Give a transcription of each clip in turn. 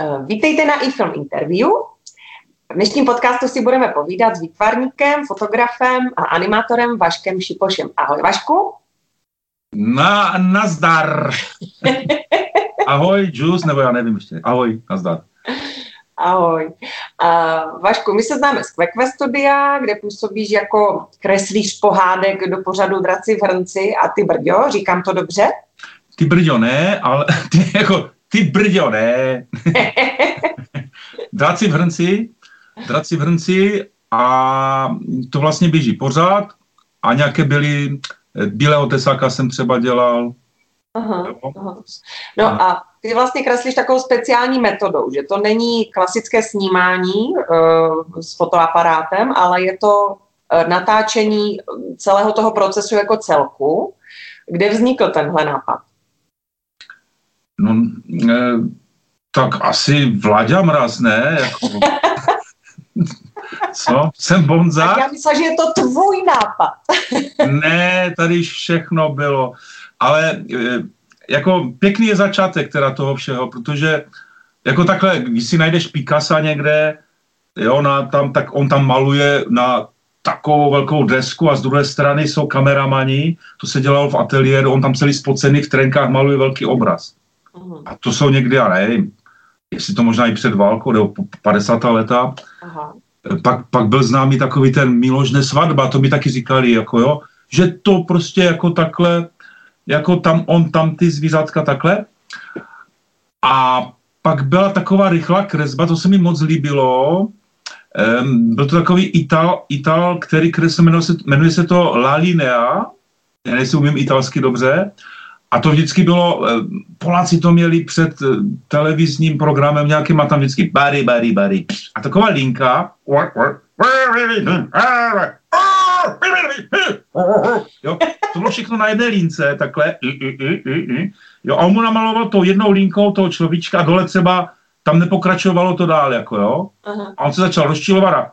Eh, vítejte na iFilm Interview. V dnešním podcastu si budeme povídat s výtvarníkem, fotografem a animátorem Vaškem Šipošem. Ahoj Vašku. Na, nazdar. Ahoj, Jules, nebo já nevím ještě. Ahoj, nazdar. Ahoj. Uh, Vašku, my se známe z Kvekve studia, kde působíš jako kreslíř pohádek do pořadu Draci v hrnci a ty brďo, říkám to dobře? Ty brďo ne, ale ty, jako, ty brďo ne. Draci v hrnci, Draci v hrnci a to vlastně běží pořád a nějaké byly, Bílého tesáka jsem třeba dělal. Aha, aha. No a ty vlastně kreslíš takovou speciální metodou, že to není klasické snímání uh, s fotoaparátem, ale je to uh, natáčení celého toho procesu jako celku. Kde vznikl tenhle nápad? No, e, tak asi Vlaďa Mraz, ne? Jako... Co? Jsem bonza? Tak já myslím, že je to tvůj nápad. ne, tady všechno bylo. Ale e, jako pěkný je začátek teda toho všeho, protože jako takhle, když si najdeš Picasso někde, jo, na, tam, tak on tam maluje na takovou velkou desku a z druhé strany jsou kameramani, to se dělalo v ateliéru, on tam celý spocený v trenkách maluje velký obraz. Uh-huh. A to jsou někdy, já nevím, jestli to možná i před válkou, nebo 50. leta. Uh-huh. Pak, pak byl známý takový ten Miložné svatba, to mi taky říkali, jako jo, že to prostě jako takhle jako tam on, tam ty zvířátka takhle. A pak byla taková rychlá kresba, to se mi moc líbilo. Um, byl to takový Ital, Ital který kresl, jmenuje se, jmenuje se to La Linea, já nejsem umím italsky dobře, a to vždycky bylo, Poláci to měli před eh, televizním programem nějakým a tam vždycky bary, bary, bary. A taková linka, Jo, to bylo všechno na jedné lince, takhle. Jo, a on mu namaloval tou jednou linkou toho človíčka a dole třeba tam nepokračovalo to dál, jako jo. A on se začal rozčilovat a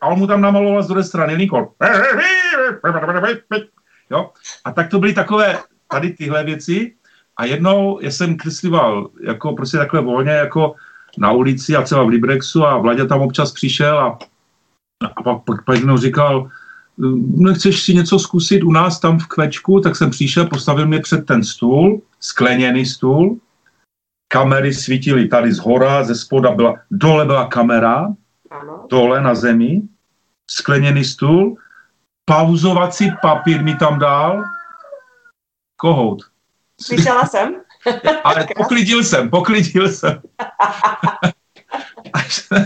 a on mu tam namaloval z druhé strany linkou. Jo? A tak to byly takové tady tyhle věci. A jednou já jsem kreslival jako prostě takhle volně, jako na ulici a třeba v Librexu a Vladě tam občas přišel a a pak, pak, pak jednou říkal, nechceš si něco zkusit u nás tam v kvečku, tak jsem přišel, postavil mě před ten stůl, skleněný stůl, kamery svítily tady z hora, ze spoda byla, dole byla kamera, ano. dole na zemi, skleněný stůl, pauzovací papír mi tam dal, kohout. Slyšela jsem. Ale poklidil jsem, poklidil jsem.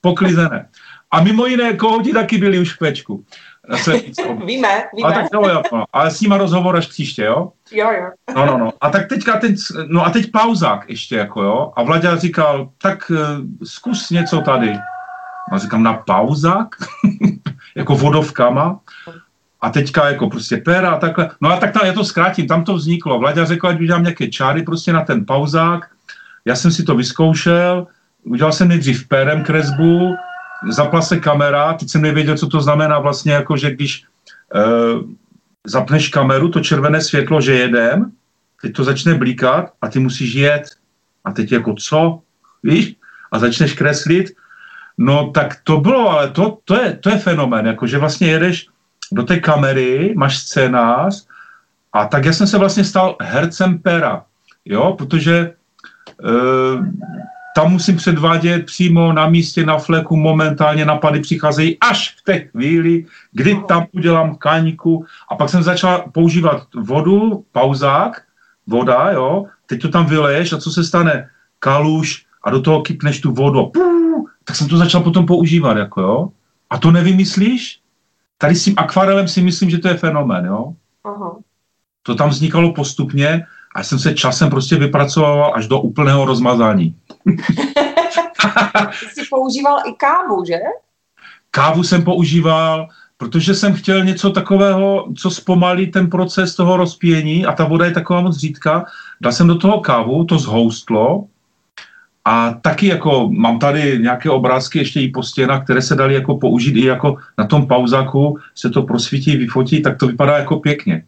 Poklizené. A mimo jiné, kohouti taky byli už v kvečku. víme, víme. A tak jo, jo, no. Ale s nima rozhovor až příště, jo? Jo, jo. No, no, no. A tak teďka, teď, no a teď pauzák ještě, jako jo. A Vlaďa říkal, tak uh, zkus něco tady. A říkám, na pauzák? Jako vodovkama? A teďka jako prostě pera a takhle. No a tak tam, já to zkrátím, tam to vzniklo. Vlaďa řekl, ať udělám nějaké čáry prostě na ten pauzák. Já jsem si to vyzkoušel, udělal jsem nejdřív pérem kresbu, zapla se kamera, teď jsem nevěděl, co to znamená vlastně, jako že když uh, zapneš kameru, to červené světlo, že jedem, teď to začne blíkat a ty musíš jet. A teď jako co? Víš? A začneš kreslit. No tak to bylo, ale to, to, je, to je fenomén, jako že vlastně jedeš do té kamery, máš scénář a tak já jsem se vlastně stal hercem pera, jo, protože uh, tam musím předvádět přímo na místě, na fleku, momentálně napady přicházejí až v té chvíli, kdy tam udělám kaňku a pak jsem začal používat vodu, pauzák, voda, jo, teď to tam vyleješ a co se stane? Kaluš a do toho kypneš tu vodu. Pů, tak jsem to začal potom používat, jako jo. A to nevymyslíš? Tady s tím akvarelem si myslím, že to je fenomén, jo. Aha. To tam vznikalo postupně a jsem se časem prostě vypracoval až do úplného rozmazání. jsi používal i kávu, že? Kávu jsem používal, protože jsem chtěl něco takového, co zpomalí ten proces toho rozpíjení a ta voda je taková moc řídka. Dal jsem do toho kávu, to zhoustlo a taky jako mám tady nějaké obrázky ještě i po stěnách, které se daly jako použít i jako na tom pauzáku se to prosvítí, vyfotí, tak to vypadá jako pěkně.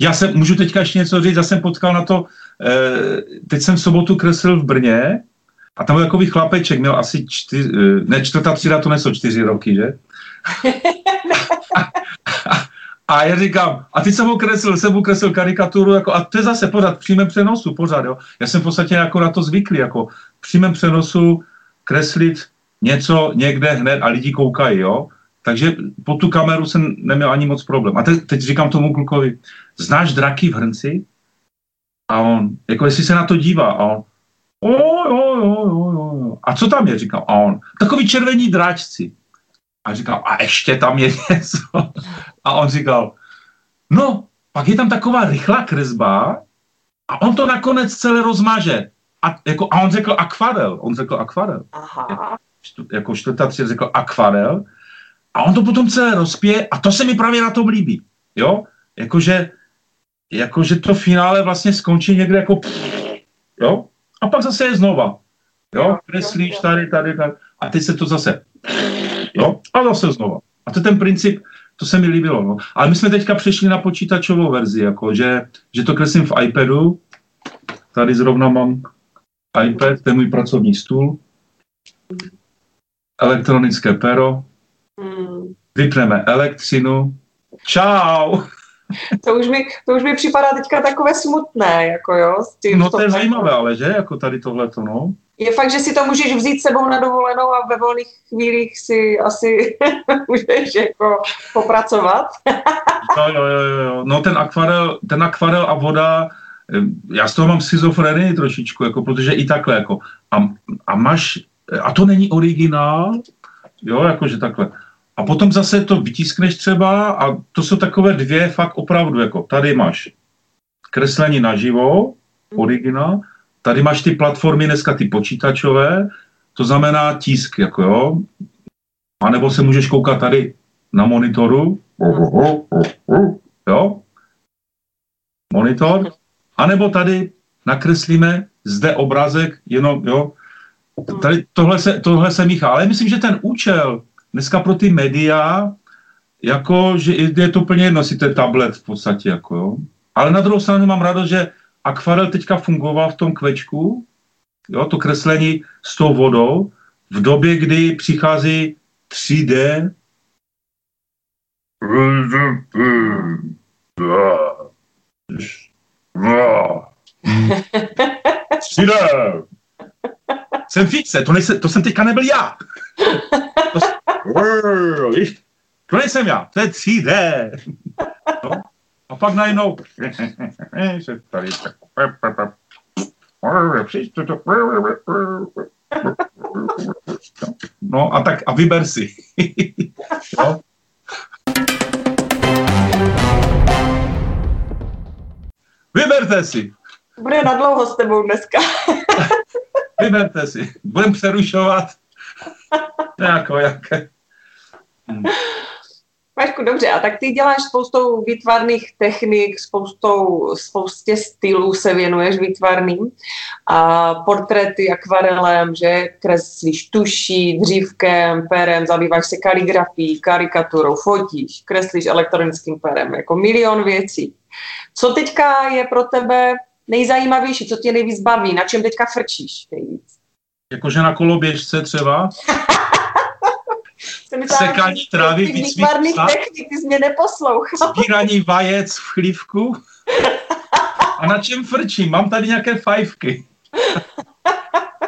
Já jsem, můžu teďka ještě něco říct, já jsem potkal na to, eh, teď jsem v sobotu kreslil v Brně a tam byl takový chlapeček, měl asi čtyři, eh, ne, čtvrtá třída, to nejsou čtyři roky, že? A já říkám, a ty jsem mu kreslil, jsem mu kreslil karikaturu, jako, a to je zase pořád přímém přenosu, pořád, jo. Já jsem v podstatě jako na to zvyklý, jako přímém přenosu kreslit něco někde hned a lidi koukají, jo. Takže po tu kameru jsem neměl ani moc problém. A te, teď říkám tomu klukovi, znáš draky v hrnci? A on, jako jestli se na to dívá, a on, o, jo, jo, jo, jo. A co tam je, říkám, a on, takový červení dráčci. A říkal, a ještě tam je něco. A on říkal, no, pak je tam taková rychlá kresba a on to nakonec celé rozmaže. A, jako, a on řekl akvarel. On řekl akvarel. Aha. Jako čtvrtá tři řekl akvarel. A on to potom celé rozpije a to se mi právě na tom líbí. Jo? Jakože, jakože to finále vlastně skončí někde jako jo? A pak zase je znova. Jo? Kreslíš tady, tady, tady. A teď se to zase jo? A zase znova. A to je ten princip, to se mi líbilo. No. Ale my jsme teďka přešli na počítačovou verzi, jako, že, že to kreslím v iPadu. Tady zrovna mám iPad, to je můj pracovní stůl. Elektronické pero. Vypneme elektřinu. Čau! To už, mi, to už mi připadá teďka takové smutné, jako jo. S tím, no to je zajímavé, ale že, jako tady tohleto, no je fakt, že si to můžeš vzít sebou na dovolenou a ve volných chvílích si asi můžeš jako popracovat. no, jo, jo, jo. No ten akvarel, ten akvarel a voda, eh, já z toho mám schizofrenii trošičku, jako, protože i takhle, jako, a, a máš, a to není originál, jo, jakože takhle. A potom zase to vytiskneš třeba a to jsou takové dvě fakt opravdu, jako tady máš kreslení naživo, originál, tady máš ty platformy dneska, ty počítačové, to znamená tisk, jako jo. A nebo se můžeš koukat tady na monitoru, jo, monitor, a nebo tady nakreslíme zde obrázek, jenom, jo, tady tohle se, tohle se míchá. Ale myslím, že ten účel dneska pro ty média, jako, že je to úplně jedno, si to je tablet v podstatě, jako jo. Ale na druhou stranu mám radost, že akvarel teďka fungoval v tom kvečku, jo, to kreslení s tou vodou, v době, kdy přichází 3D, 3D. Jsem fixe, to, nejse, to jsem teďka nebyl já. To, to nejsem já, to je 3D. No? A pak najednou se tady No a tak a vyber si. no. Vyberte si. Bude na dlouho s tebou dneska. Vyberte si. Budem přerušovat. Jako, jaké. Hmm. Vašku, dobře, a tak ty děláš spoustou výtvarných technik, spoustou, spoustě stylů se věnuješ výtvarným. A portréty akvarelem, že kreslíš tuší, dřívkem, perem, zabýváš se kaligrafií, karikaturou, fotíš, kreslíš elektronickým perem, jako milion věcí. Co teďka je pro tebe nejzajímavější, co tě nejvíc baví, na čem teďka frčíš nejvíc? Jakože na koloběžce třeba? sekání trávy, výcvik technik, ty jsi mě neposlouchal. Sbírání vajec v chlívku. A na čem frčím? Mám tady nějaké fajfky.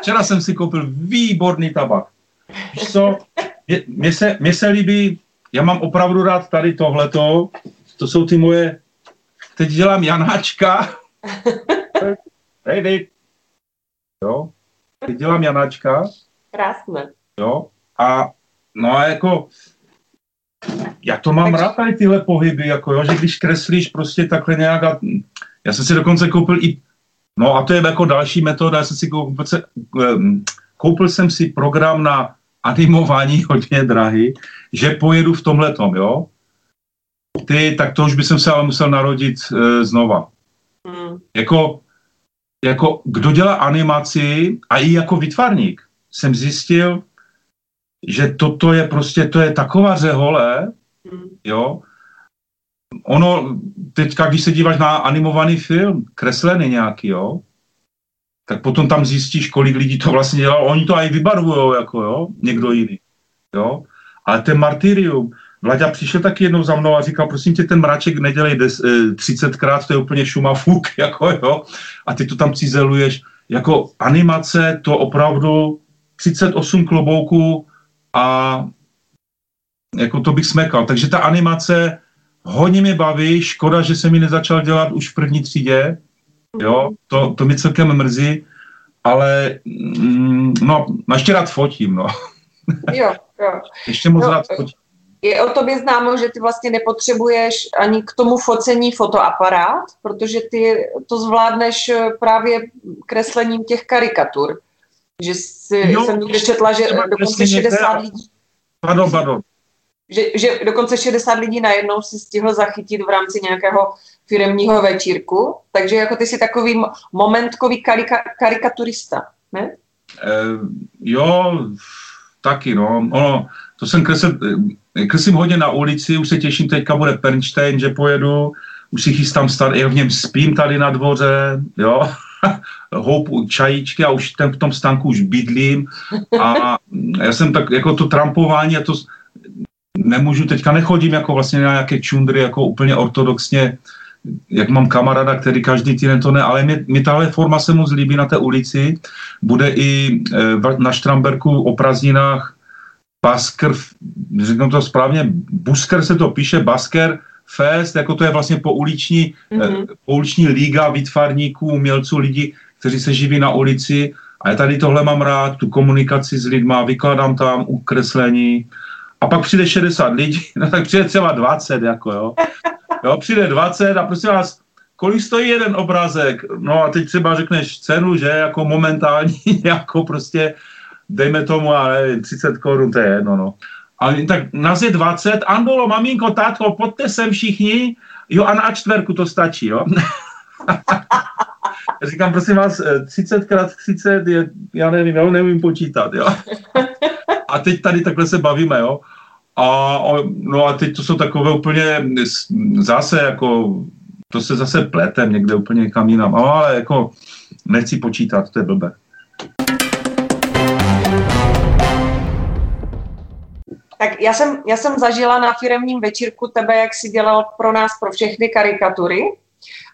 Včera jsem si koupil výborný tabak. Víš co, mně se, mě se líbí, já mám opravdu rád tady tohleto, to jsou ty moje, teď dělám Janáčka. Hej, Jo, teď dělám Janáčka. Krásné. Jo, a No a jako, já to mám rád tady tyhle pohyby, jako jo, že když kreslíš prostě takhle nějak a, já jsem si dokonce koupil i, no a to je jako další metoda, já jsem si koupil, koupil jsem si program na animování hodně drahý, že pojedu v tomhle tom, jo. Ty, tak to už bych se ale musel narodit e, znova. Hmm. Jako, jako, kdo dělá animaci a i jako vytvarník, jsem zjistil, že toto je prostě, to je taková řehole, hmm. jo, ono, teďka, když se díváš na animovaný film, kreslený nějaký, jo, tak potom tam zjistíš, kolik lidí to vlastně dělalo. Oni to i vybarvují, jako jo, někdo jiný. Jo? Ale ten martyrium, Vlaďa přišel taky jednou za mnou a říkal, prosím tě, ten mraček nedělej des, 30krát, eh, to je úplně šuma fuk, jako jo. A ty to tam cizeluješ. Jako animace, to opravdu 38 klobouků a jako to bych smekal. Takže ta animace hodně mě baví, škoda, že se mi nezačal dělat už v první třídě, jo, to, to mi celkem mrzí, ale mm, no, ještě rád fotím, no. Jo, jo. Ještě moc jo, rád fotím. Je o tobě známo, že ty vlastně nepotřebuješ ani k tomu focení fotoaparát, protože ty to zvládneš právě kreslením těch karikatur. Že si, jo, jsem někde četla, že dokonce 60 lidí... Pardon, pardon. Že, že dokonce 60 lidí najednou si stihl zachytit v rámci nějakého firemního večírku, takže jako ty jsi takový momentkový karika, karikaturista, ne? E, jo, taky, no. Ono, to jsem kresl, eh, kreslím hodně na ulici, už se těším, teďka bude Pernstein, že pojedu, už si chystám start, já v něm spím tady na dvoře, jo, houpu čajíčky a už ten, v tom stanku už bydlím a já jsem tak, jako to trampování a to nemůžu, teďka nechodím jako vlastně na nějaké čundry, jako úplně ortodoxně, jak mám kamaráda, který každý týden to ne, ale mě, mě tahle forma se moc líbí na té ulici. Bude i e, na Štramberku o prázdninách Basker, řeknu to správně, Busker se to píše, Basker Fest, jako to je vlastně pouliční, mm-hmm. pouliční liga výtvarníků, umělců, lidí, kteří se živí na ulici. A já tady tohle mám rád, tu komunikaci s lidma, vykladám tam ukreslení. A pak přijde 60 lidí, no tak přijde třeba 20, jako jo. Jo, přijde 20 a prosím vás, kolik stojí jeden obrázek? No a teď třeba řekneš cenu, že jako momentální, jako prostě dejme tomu, a nevím, 30 korun, to je jedno, no. A tak nás je 20, Andolo, maminko, tátko, pojďte sem všichni, jo, a na čtverku to stačí, jo. Říkám, prosím vás, 30 krát 30 je, já nevím, já nevím počítat, jo. A teď tady takhle se bavíme, jo. A, no a teď to jsou takové úplně zase jako, to se zase pletem někde úplně kam jinam, no, ale jako nechci počítat, to je blbé. Tak já jsem, já jsem zažila na firemním večírku tebe, jak si dělal pro nás, pro všechny karikatury.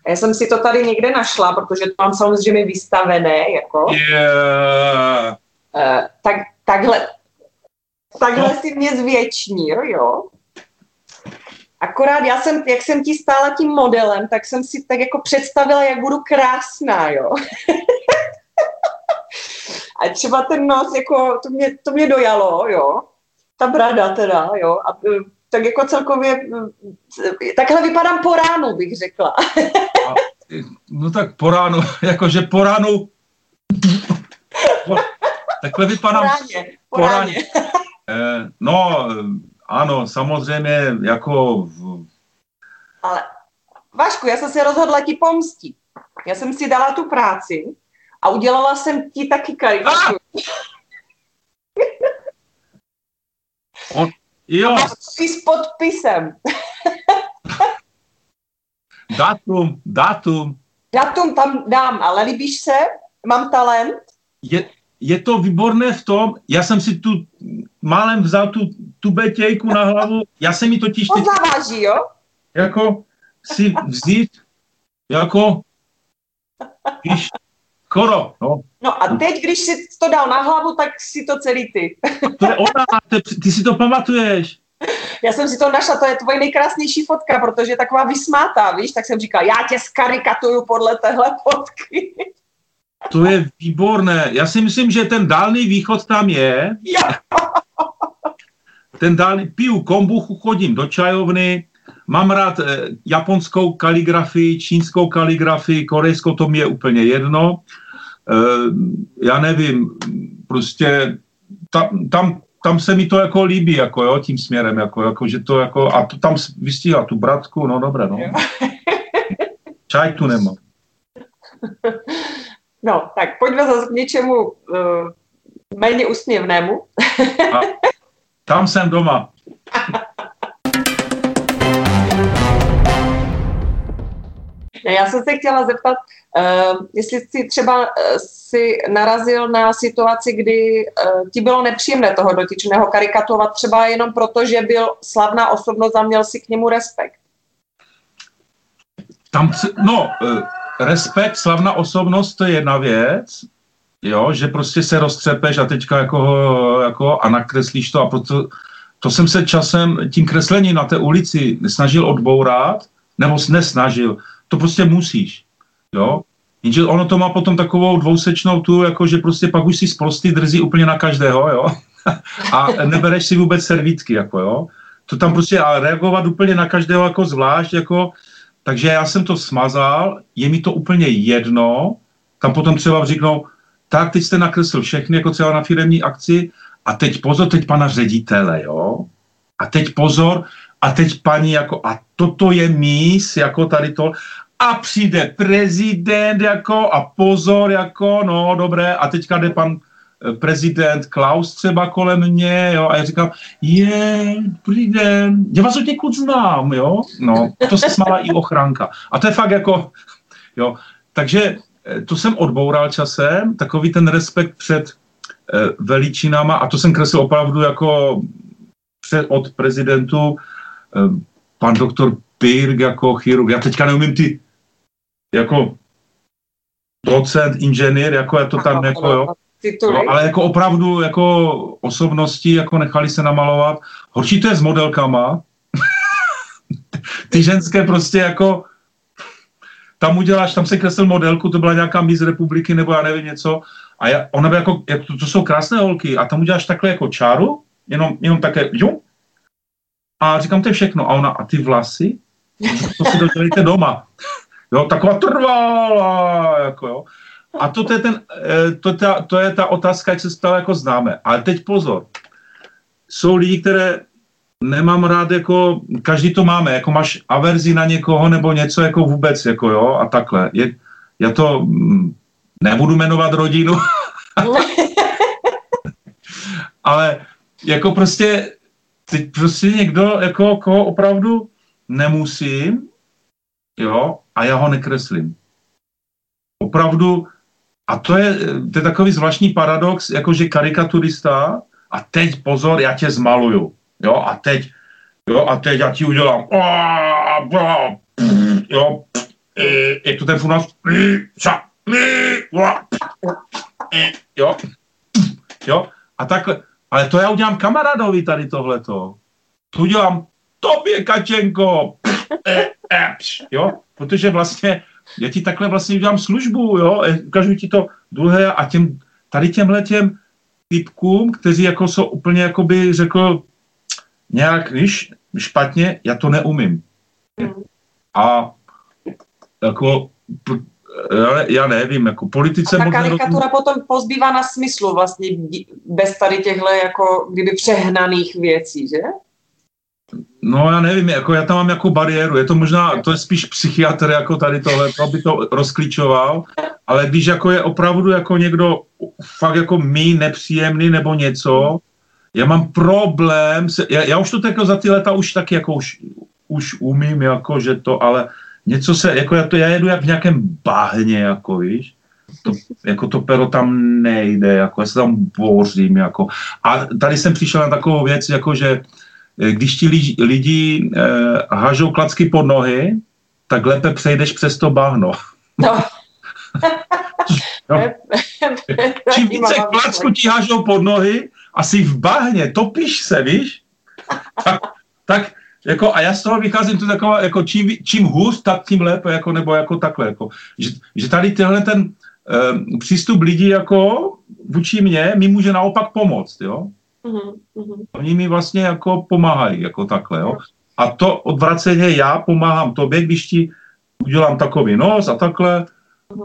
A já jsem si to tady někde našla, protože to mám samozřejmě vystavené, jako. Yeah. Uh, tak, takhle, takhle no. si mě zvětšnil, jo. Akorát já jsem, jak jsem ti stála tím modelem, tak jsem si tak jako představila, jak budu krásná, jo. A třeba ten nos, jako, to mě, to mě dojalo, jo ta brada teda, jo, a e, tak jako celkově, e, takhle vypadám po ránu, bych řekla. A, no tak po ránu, jakože po ránu, po, takhle vypadám po. Eh, no, ano, samozřejmě, jako... Ale Vašku, já jsem se rozhodla ti pomstit. Já jsem si dala tu práci a udělala jsem ti taky karikaturu. Ah! On, jo. S podpisem. datum, datum. Datum tam dám, ale líbíš se? Mám talent? Je, je to výborné v tom, já jsem si tu málem vzal tu, tu betějku na hlavu, já jsem mi totiž... To zaváží, jo? Jako si vzít, jako, když Skoro, no. No a teď, když si to dal na hlavu, tak si to celý ty. To je ona, ty, ty si to pamatuješ. Já jsem si to našla, to je tvoje nejkrásnější fotka, protože je taková vysmátá, víš, tak jsem říkala, já tě skarikatuju podle téhle fotky. To je výborné. Já si myslím, že ten dálný východ tam je. Jo. Ten dálný, piju kombuchu, chodím do čajovny, mám rád eh, japonskou kaligrafii, čínskou kaligrafii, korejskou, to mi je úplně jedno. Eh, já nevím, prostě tam, tam, tam se mi to jako líbí, jako jo, tím směrem, jako, jako že to jako, a to tam vystihla tu bratku, no dobré, no. Čaj tu nemám. No, tak pojďme zase k něčemu uh, méně úsměvnému. a tam jsem doma. Já jsem se chtěla zeptat, uh, jestli jsi třeba uh, si narazil na situaci, kdy uh, ti bylo nepříjemné toho dotyčného karikatovat třeba jenom proto, že byl slavná osobnost a měl si k němu respekt. Tam, no, uh, respekt, slavná osobnost, to je jedna věc, jo, že prostě se roztřepeš a teďka jako, jako a nakreslíš to a proto, to jsem se časem tím kreslením na té ulici snažil odbourat, nebo nesnažil, to prostě musíš, jo. Jenže ono to má potom takovou dvousečnou tu, jako že prostě pak už si sprostý drzí úplně na každého, jo. a nebereš si vůbec servítky, jako jo. To tam prostě a reagovat úplně na každého jako zvlášť, jako, takže já jsem to smazal, je mi to úplně jedno, tam potom třeba říknou, tak teď jste nakreslil všechny, jako třeba na firemní akci, a teď pozor, teď pana ředitele, jo, a teď pozor, a teď paní jako, a toto je mís, jako tady to, a přijde prezident, jako, a pozor, jako, no, dobré, a teďka jde pan eh, prezident Klaus třeba kolem mě, jo, a já říkám, je, dobrý den, já vás od někud znám, jo, no, to se smála i ochranka. A to je fakt jako, jo, takže eh, to jsem odboural časem, takový ten respekt před eh, veličinama a to jsem kreslil opravdu jako před, od prezidentu pan doktor Pirk jako chirurg. Já teďka neumím ty jako docent, inženýr, jako je to tam jako, jo. No, ale jako opravdu jako osobnosti jako nechali se namalovat. Horší to je s modelkama. Ty ženské prostě jako tam uděláš, tam se kreslil modelku, to byla nějaká Miss republiky nebo já nevím něco. A já, ona by jako, jak to, to, jsou krásné holky a tam uděláš takhle jako čáru, jenom, jenom také, jo, a říkám, to je všechno. A ona, a ty vlasy? To si dodělejte doma. Jo, taková trvalá, jako jo. A to, to, je, ten, eh, to, ta, to je ta otázka, jak se stále jako známe. Ale teď pozor. Jsou lidi, které nemám rád, jako každý to máme, jako máš averzi na někoho nebo něco jako vůbec, jako jo, a takhle. Je, já to mm, nebudu jmenovat rodinu, ale jako prostě teď prostě někdo, jako koho opravdu nemusím, jo, a já ho nekreslím. Opravdu, a to je, to je takový zvláštní paradox, jakože karikaturista, a teď pozor, já tě zmaluju, jo, a teď, jo, a teď já ti udělám, jo, jak to ten funás, jo, jo, a takhle, ale to já udělám kamarádovi tady tohleto. To udělám tobě, Kačenko. E, e, jo? Protože vlastně já ti takhle vlastně udělám službu, jo? E, ukážu ti to druhé a těm, tady těmhle těm typkům, kteří jako jsou úplně, jako by řekl, nějak, víš, špatně, já to neumím. Hmm. A jako já nevím, jako politice... A ta karikatura rozum... potom pozbývá na smyslu vlastně bez tady těchto jako kdyby přehnaných věcí, že? No já nevím, jako já tam mám jako bariéru, je to možná, to je spíš psychiatr jako tady tohle, to by to rozklíčoval, ale když jako je opravdu jako někdo fakt jako mý nepříjemný nebo něco, já mám problém, se, já, já už to jako za ty leta už taky jako už, už umím, jako že to, ale něco se, jako já, to, já jedu jak v nějakém bahně, jako víš, to, jako to pero tam nejde, jako já se tam bořím, jako. A tady jsem přišel na takovou věc, jako že eh, když ti lidi, lidi eh, hážou klacky pod nohy, tak lépe přejdeš přes to bahno. No. no. Čím více klacku ti hážou pod nohy, asi v bahně, topíš se, víš? Tak, tak jako, a já z toho vycházím, to taková, jako čím, čím hůř, tak tím lépe, jako, nebo jako takhle. Jako, že, že tady tenhle ten um, přístup lidí jako vůči mně mi může naopak pomoct, jo. Mm-hmm. Oni mi vlastně jako pomáhají, jako takhle, jo. A to odvraceně já pomáhám tobě, když ti udělám takový nos a takhle,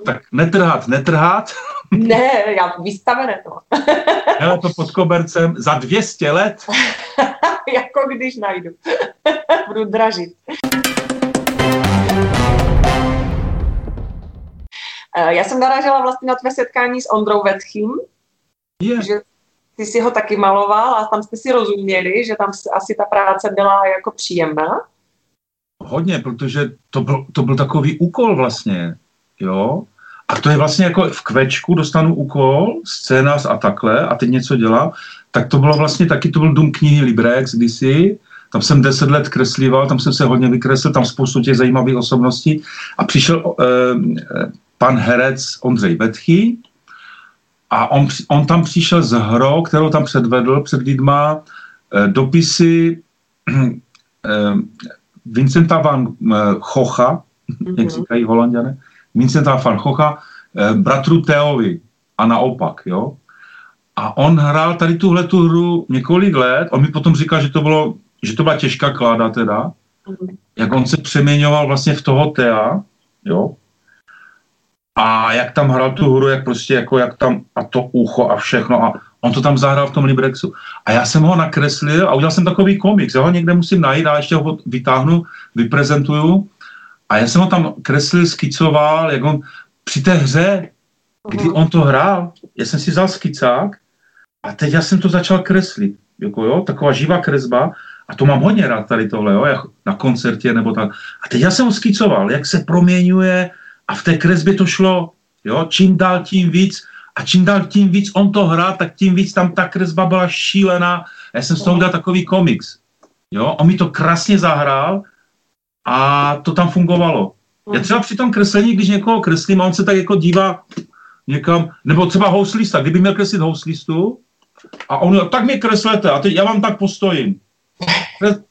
tak netrhat, netrhat. Ne, já vystavené to. Hele to pod kobercem za 200 let. jako když najdu. Budu dražit. Eh, já jsem narážela vlastně na tvé setkání s Ondrou Vetchým, yeah. že ty si ho taky maloval a tam jste si rozuměli, že tam asi ta práce byla jako příjemná. hodně, protože to byl, to byl takový úkol vlastně, jo. A to je vlastně jako v kvečku dostanu úkol, scénář a takhle, a teď něco dělám, tak to bylo vlastně taky, to byl dům knihy Librex kdysi, tam jsem deset let kreslival, tam jsem se hodně vykreslil, tam spoustu těch zajímavých osobností a přišel eh, pan herec Ondřej Betchy a on, on tam přišel z hrou, kterou tam předvedl před lidma, eh, dopisy eh, Vincenta van eh, Chocha, mm-hmm. jak říkají holanděné, Vincenta van Chocha, eh, bratru Teovi a naopak, jo. A on hrál tady tuhle tu hru několik let, on mi potom říkal, že to bylo, že to byla těžká kláda teda, mm-hmm. jak on se přeměňoval vlastně v toho Tea, jo, a jak tam hrál tu hru, jak prostě jako jak tam a to ucho a všechno a on to tam zahrál v tom Librexu. A já jsem ho nakreslil a udělal jsem takový komiks, já ho někde musím najít a ještě ho vytáhnu, vyprezentuju. A já jsem ho tam kreslil, skicoval, jak on při té hře, kdy on to hrál, já jsem si vzal skicák a teď já jsem to začal kreslit. Jako jo, taková živá kresba a to mám hodně rád tady tohle, jo, na koncertě nebo tak. A teď já jsem skicoval, jak se proměňuje, a v té kresbě to šlo, jo, čím dál tím víc a čím dál tím víc on to hrál, tak tím víc tam ta kresba byla šílená. Já jsem z toho udělal takový komiks. Jo, on mi to krásně zahrál a to tam fungovalo. Já třeba při tom kreslení, když někoho kreslím a on se tak jako dívá někam, nebo třeba houslista, kdyby měl kreslit houslistu a on, tak mě kreslete a teď já vám tak postojím.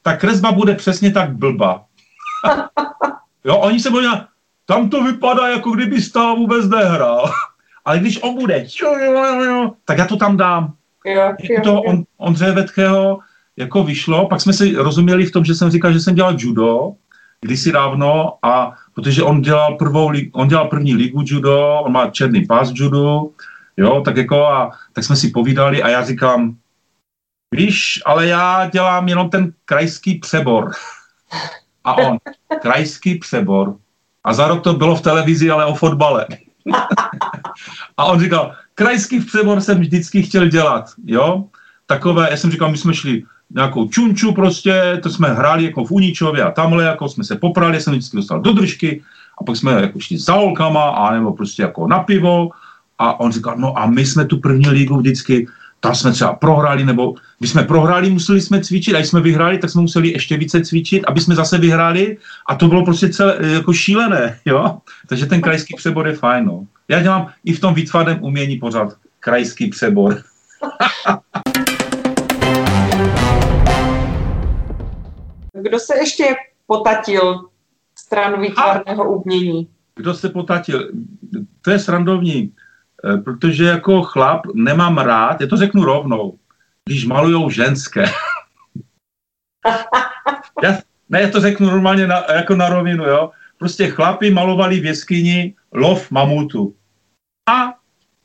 Ta kresba bude přesně tak blba. jo, oni se bojí, tam to vypadá, jako kdyby stál vůbec nehrál. Ale když on bude, tak já to tam dám. Jo, jo, to on, Ondřeje Vetkého jako vyšlo, pak jsme si rozuměli v tom, že jsem říkal, že jsem dělal judo, kdysi dávno, a protože on dělal, prvou, on dělal první ligu judo, on má černý pás judo, jo, tak jako a tak jsme si povídali a já říkám, víš, ale já dělám jenom ten krajský přebor. A on, krajský přebor, a za rok to bylo v televizi, ale o fotbale. a on říkal, krajský přebor jsem vždycky chtěl dělat, jo. Takové, já jsem říkal, my jsme šli nějakou čunču prostě, to jsme hráli jako v Uničově a tamhle, jako jsme se poprali, jsem vždycky dostal do držky a pak jsme jako šli za holkama a nebo prostě jako na pivo a on říkal, no a my jsme tu první lígu vždycky tam jsme třeba prohráli, nebo když jsme prohráli, museli jsme cvičit, a když jsme vyhráli, tak jsme museli ještě více cvičit, aby jsme zase vyhráli a to bylo prostě celé jako šílené, jo. Takže ten krajský přebor je fajn, no. Já dělám i v tom výtvarném umění pořád krajský přebor. Kdo se ještě potatil stran výtvarného umění? Kdo se potatil? To je srandovní. Eh, protože jako chlap nemám rád, já to řeknu rovnou, když malujou ženské. já, ne, já to řeknu normálně na, jako na rovinu, jo. Prostě chlapi malovali v jeskyni lov mamutu. A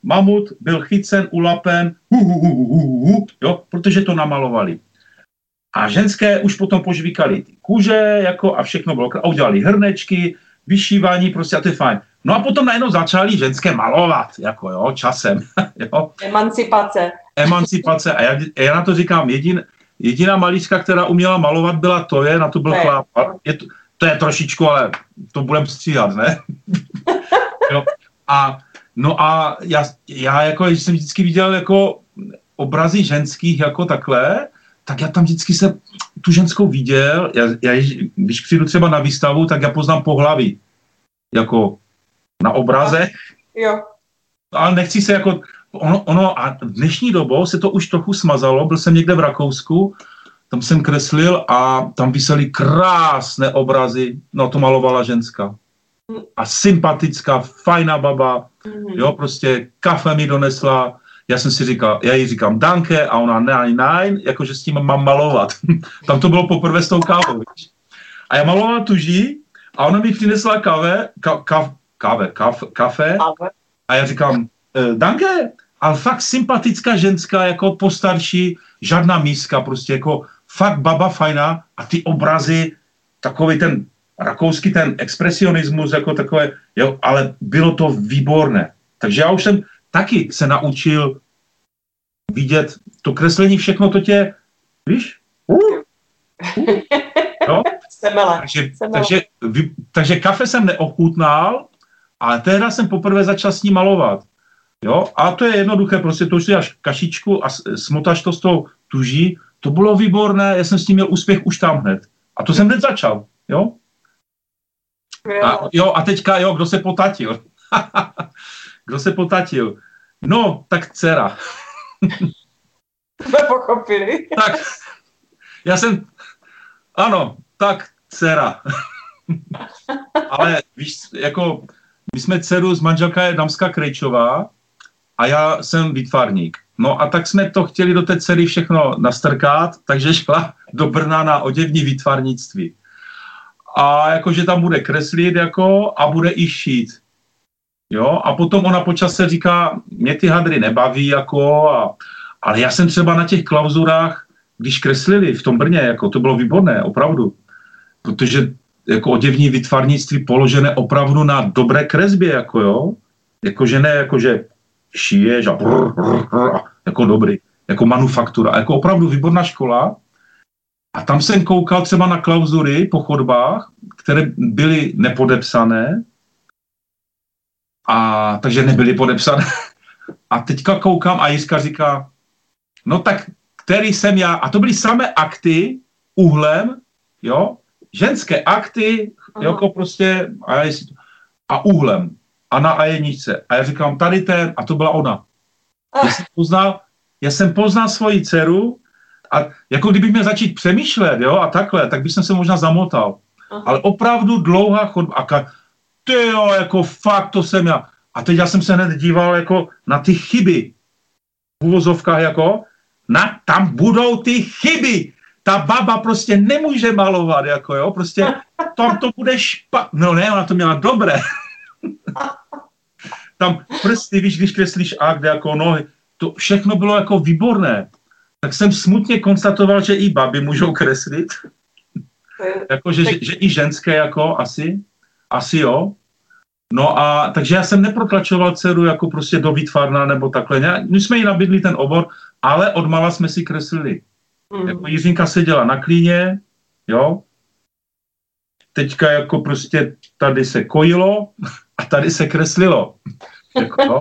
mamut byl chycen, ulapen, hu, hu, hu, hu, hu, jo, protože to namalovali. A ženské už potom požvíkali ty kůže, jako a všechno bylo, a udělali hrnečky, vyšívání, prostě a to je fajn. No a potom najednou začali ženské malovat, jako jo, časem. jo. Emancipace. Emancipace. A já, já na to říkám, jedin, jediná malířka, která uměla malovat, byla to je, na to byl chlap. Je to, to je trošičku, ale to budem stříhat, ne? jo. A, no a já, já jako, když jsem vždycky viděl jako obrazy ženských jako takhle, tak já tam vždycky se tu ženskou viděl, já, já, když přijdu třeba na výstavu, tak já poznám pohlaví. Jako na obrazech. Jo. Ale nechci se jako, ono, ono a dnešní dobou se to už trochu smazalo, byl jsem někde v Rakousku, tam jsem kreslil a tam vysely krásné obrazy, no to malovala ženská. A sympatická, fajná baba, mm-hmm. jo, prostě kafe mi donesla, já jsem si říkal, já jí říkám danke a ona nein, nein, jakože s tím mám malovat. tam to bylo poprvé s tou kávou. A já maloval tuží a ona mi přinesla káve, ka, ka, káve, kaf, kafe. A já říkám, e, danke, ale fakt sympatická ženská, jako postarší, žádná míska, prostě jako fakt baba fajná a ty obrazy, takový ten rakouský ten expresionismus, jako takové, jo, ale bylo to výborné. Takže já už jsem taky se naučil vidět to kreslení, všechno to tě, víš? Uh, uh, jo? Semele. Takže, Semele. takže, takže kafe jsem neochutnal, ale tehdy jsem poprvé začal s ní malovat. Jo? A to je jednoduché, prostě to už si dáš kašičku a s- smotáš to s tou tuží. To bylo výborné, já jsem s tím měl úspěch už tam hned. A to jsem hned začal. Jo? A, jo, a teďka, jo, kdo se potatil? kdo se potatil? No, tak dcera. Jsme pochopili. Tak, já jsem, ano, tak dcera. Ale víš, jako, my jsme dceru, z manželka je Damska Krejčová a já jsem výtvarník. No a tak jsme to chtěli do té dcery všechno nastrkat, takže šla do Brna na oděvní výtvarnictví. A jakože tam bude kreslit jako a bude i šít. Jo, a potom ona po čase říká, mě ty hadry nebaví jako, a, ale já jsem třeba na těch klauzurách, když kreslili v tom Brně, jako to bylo výborné, opravdu. Protože jako oděvní vytvarnictví položené opravdu na dobré kresbě, jako jo. Jakože ne, jakože šiješ a brr, brr, brr, jako dobrý, jako manufaktura, jako opravdu výborná škola. A tam jsem koukal třeba na klauzury po chodbách, které byly nepodepsané, a takže nebyly podepsané. A teďka koukám a Jiska říká, no tak který jsem já, a to byly samé akty uhlem, jo, ženské akty, Aha. jako prostě, a, já jestli, a uhlem, a na A1. A já říkám, tady ten, a to byla ona. Já jsem poznal, já jsem poznal svoji dceru a jako kdybych měl začít přemýšlet, jo, a takhle, tak bych jsem se možná zamotal. Aha. Ale opravdu dlouhá chodba. A ka, ty jo, jako fakt, to jsem já. A teď já jsem se hned díval jako na ty chyby. V uvozovkách jako, na, tam budou ty chyby. Ta baba prostě nemůže malovat, jako jo, prostě tam to bude špatné. No ne, ona to měla dobré. tam prsty, víš, když kreslíš akt, jako nohy, to všechno bylo jako výborné. Tak jsem smutně konstatoval, že i baby můžou kreslit. Jako, že, že, že i ženské jako asi, asi jo. No a takže já jsem neprotlačoval dceru jako prostě do výtvarna nebo takhle. My jsme jí nabídli ten obor, ale od mala jsme si kreslili. Mm. Jako Jiřinka seděla na klíně, jo. Teďka jako prostě tady se kojilo a tady se kreslilo. Jako, jo.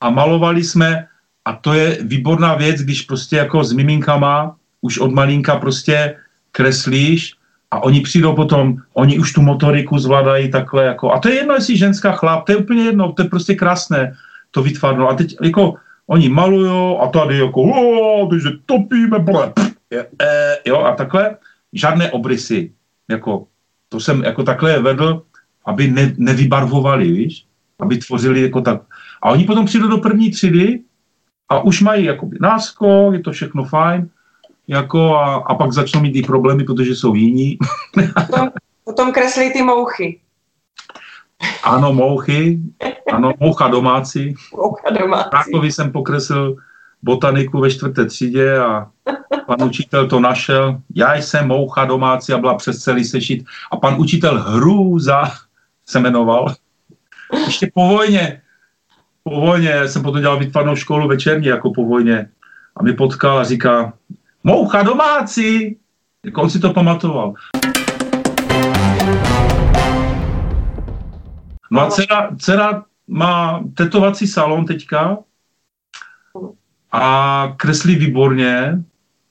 A malovali jsme a to je výborná věc, když prostě jako s miminkama už od malinka prostě kreslíš a oni přijdou potom, oni už tu motoriku zvládají takhle jako, a to je jedno, jestli ženská chlap, to je úplně jedno, to je prostě krásné, to vytvarno. A teď jako oni malujou a tady jako, o, takže topíme, ble, pff, e, jo, a takhle, žádné obrysy, jako, to jsem jako takhle vedl, aby ne, nevybarvovali, víš, aby tvořili jako tak. A oni potom přijdou do první třídy a už mají jakoby náskok, je to všechno fajn, jako a, a pak začnou mít i problémy, protože jsou jiní. Potom, potom kreslí ty mouchy. Ano, mouchy, ano, moucha domácí. Moucha domácí. Prákovi jsem pokreslil botaniku ve čtvrté třídě a pan učitel to našel. Já jsem moucha domácí a byla přes celý sešit. A pan učitel Hrůza se jmenoval. Ještě po vojně. Po vojně jsem potom dělal výtvarnou školu večerní jako po vojně. A mi potkal a říká, moucha domácí. Jako on si to pamatoval. No a dcera, dcera má tetovací salon teďka a kreslí výborně.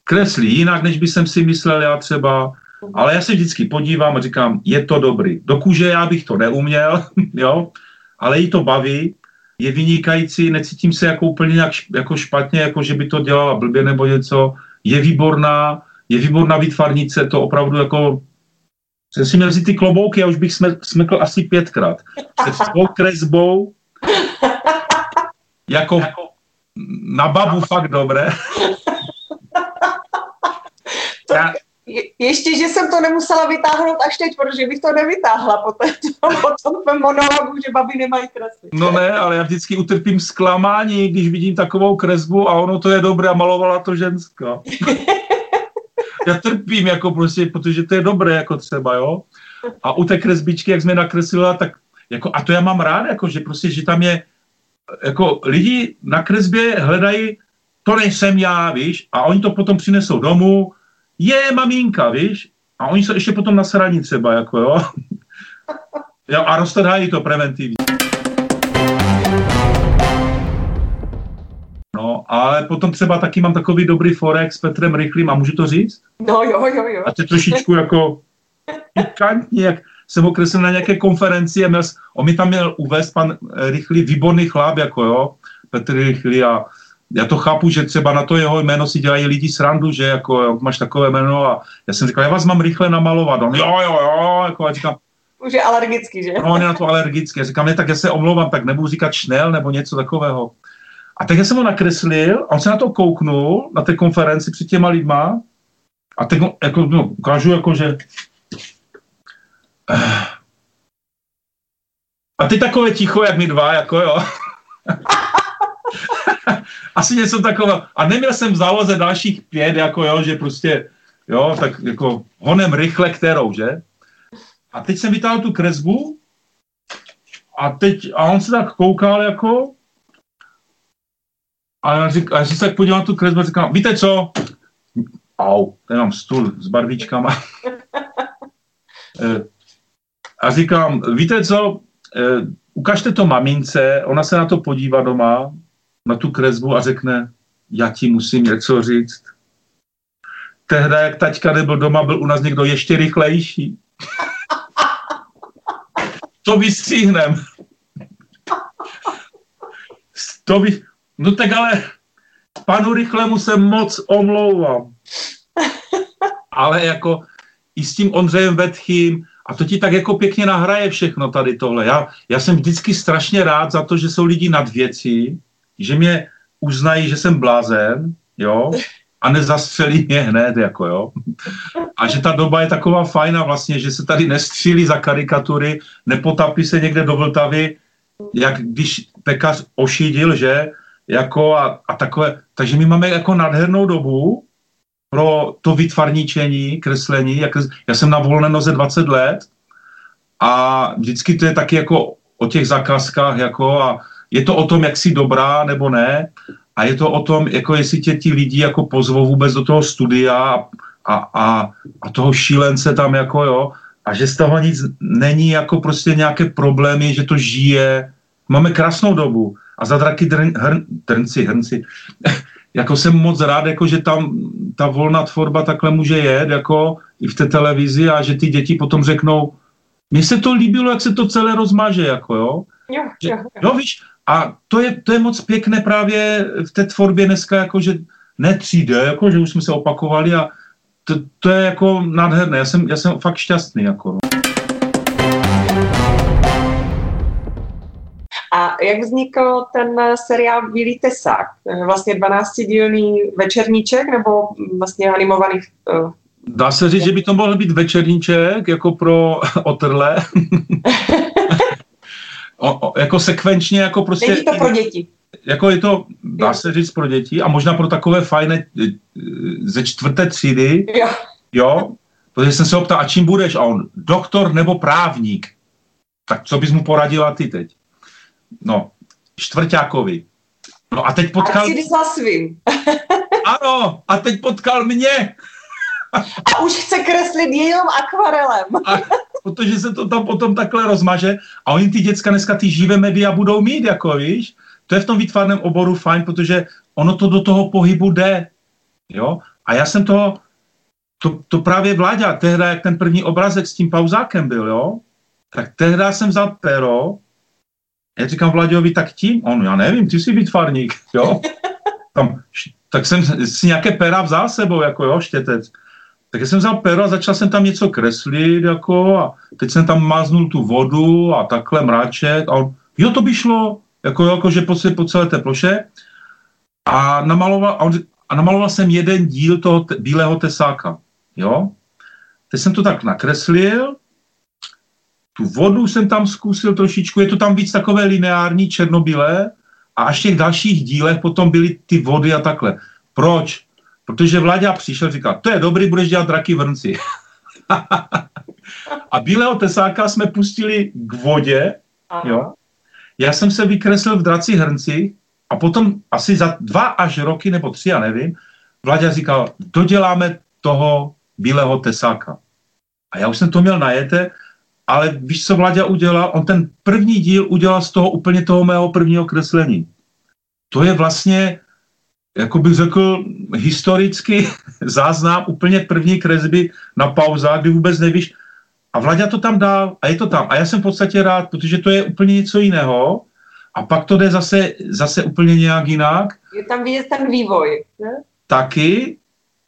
Kreslí jinak, než by jsem si myslel já třeba, ale já se vždycky podívám a říkám, je to dobrý. Do kůže já bych to neuměl, jo, ale jí to baví, je vynikající, necítím se jako úplně nějak jako špatně, jako že by to dělala blbě nebo něco. Je výborná, je výborná výtvarnice, to opravdu jako jsem si měl vzít ty klobouky a už bych sme, smekl asi pětkrát. Se svou kresbou, jako na babu fakt dobré. Já, Je, ještě, že jsem to nemusela vytáhnout až teď, protože bych to nevytáhla po, té, po tom monologu, že babi nemají kreslit. no ne, ale já vždycky utrpím zklamání, když vidím takovou kresbu a ono to je dobré a malovala to ženská. Já trpím, jako prostě, protože to je dobré, jako třeba, jo. A u té kresbičky, jak jsme nakreslila, tak jako, a to já mám rád, jako, že prostě, že tam je, jako lidi na kresbě hledají, to nejsem já, víš, a oni to potom přinesou domů, je maminka, víš, A oni jsou ještě potom nasraní třeba, jako jo. jo a roztrhají to preventivně. No, ale potom třeba taky mám takový dobrý forek s Petrem Rychlým, a můžu to říct? No jo, jo, jo. A to trošičku jako pikantní, jak jsem ho kreslil na nějaké konferenci a měl, on mi tam měl uvést pan Rychlý, výborný chlap, jako jo, Petr Rychlý a já to chápu, že třeba na to jeho jméno si dělají lidi srandu, že jako jo, máš takové jméno a já jsem říkal, já vás mám rychle namalovat. On, jo, jo, jo, jako a říkám, už je alergický, že? No, on je na to alergický. Já říkám, ne, tak já se omlouvám, tak nebudu říkat šnel nebo něco takového. A tak já jsem ho nakreslil, a on se na to kouknul na té konferenci před těma lidma a teď jako, no, ukážu jako, že a teď takové ticho, jak my dva, jako jo. Asi něco takového. A neměl jsem v záloze dalších pět, jako jo, že prostě, jo, tak jako honem rychle kterou, že? A teď jsem vytáhl tu kresbu a teď, a on se tak koukal jako a já, řík, a já jsem se tak podíval na tu kresbu a říkám, víte co? Au, tady mám stůl s barvičkama. A říkám, víte co, eh, ukažte to mamince, ona se na to podívá doma, na tu kresbu a řekne, já ti musím něco říct. Tehda, jak taťka nebyl doma, byl u nás někdo ještě rychlejší. to vystříhnem. to vy... No tak ale panu Rychlemu se moc omlouvám. Ale jako i s tím Ondřejem Vetchým, a to ti tak jako pěkně nahraje všechno tady tohle. Já, já jsem vždycky strašně rád za to, že jsou lidi nad věcí, že mě uznají, že jsem blázen, jo, a nezastřelí mě hned, jako jo. A že ta doba je taková fajná vlastně, že se tady nestřílí za karikatury, nepotapí se někde do Vltavy, jak když pekař ošidil, že, jako a, a takové, takže my máme jako nádhernou dobu pro to vytvarníčení, kreslení, jak, já jsem na volné noze 20 let a vždycky to je taky jako o těch zakázkách, jako a je to o tom, jak jsi dobrá nebo ne a je to o tom, jako jestli tě ti lidi jako pozvou vůbec do toho studia a, a, a toho šílence tam jako jo a že z toho nic není jako prostě nějaké problémy, že to žije. Máme krásnou dobu a za draky drn, hrn, drnci, hrnci, jako jsem moc rád, jako že tam ta volná tvorba takhle může jet, jako i v té televizi a že ty děti potom řeknou, mně se to líbilo, jak se to celé rozmaže, jako jo. Jo, jo, jo. No víš, a to je, to je moc pěkné právě v té tvorbě dneska, jako že ne 3D, jako že už jsme se opakovali a to, to je jako nádherné. Já jsem, já jsem fakt šťastný. Jako, no. A jak vznikl ten seriál Bílý tesák? Vlastně 12-dílný večerníček nebo vlastně animovaný uh, Dá se říct, že by to mohl být večerníček jako pro otrle. o, o, jako sekvenčně, jako prostě... Není to pro děti. Jako je to, dá se říct, pro děti a možná pro takové fajné eh, ze čtvrté třídy. Jo. Jo, protože jsem se ho ptal, a čím budeš? A on, doktor nebo právník? Tak co bys mu poradila ty teď? No, čtvrtákovi. No a teď potkal... A si za svým. ano, a teď potkal mě. A už chce kreslit jenom akvarelem. A, protože se to tam potom takhle rozmaže. A oni ty děcka dneska ty živé média budou mít, jako víš. To je v tom výtvarném oboru fajn, protože ono to do toho pohybu jde. Jo? A já jsem to, to, to právě vláďa, tehda, jak ten první obrazek s tím pauzákem byl, jo? tak tehda jsem vzal pero, já říkám Vlaďovi, tak tím? On, já nevím, ty jsi výtvarník, jo? Tam, tak jsem si nějaké pera vzal sebou, jako jo, štětec. Tak jsem vzal pero a začal jsem tam něco kreslit, jako, a teď jsem tam máznul tu vodu a takhle mráček a on, jo, to by šlo, jako, jako že po, po celé té ploše. A namaloval, a, on, a namaloval jsem jeden díl toho te, bílého tesáka, jo. Teď jsem to tak nakreslil, tu vodu jsem tam zkusil trošičku, je to tam víc takové lineární, černobílé, a až v těch dalších dílech potom byly ty vody a takhle. Proč? Protože Vláďa přišel, říkal, to je dobrý, budeš dělat draky vrnci. a bílého tesáka jsme pustili k vodě, jo. Já jsem se vykreslil v draci hrnci a potom asi za dva až roky nebo tři, já nevím, Vláďa říkal, doděláme toho bílého tesáka. A já už jsem to měl najete, ale víš, co Vláďa udělal? On ten první díl udělal z toho úplně toho mého prvního kreslení. To je vlastně, jako bych řekl, historicky záznam úplně první kresby na pauzách, kdy vůbec nevíš. A Vláďa to tam dal a je to tam. A já jsem v podstatě rád, protože to je úplně něco jiného. A pak to jde zase, zase úplně nějak jinak. Je tam vidět ten vývoj. Ne? Taky,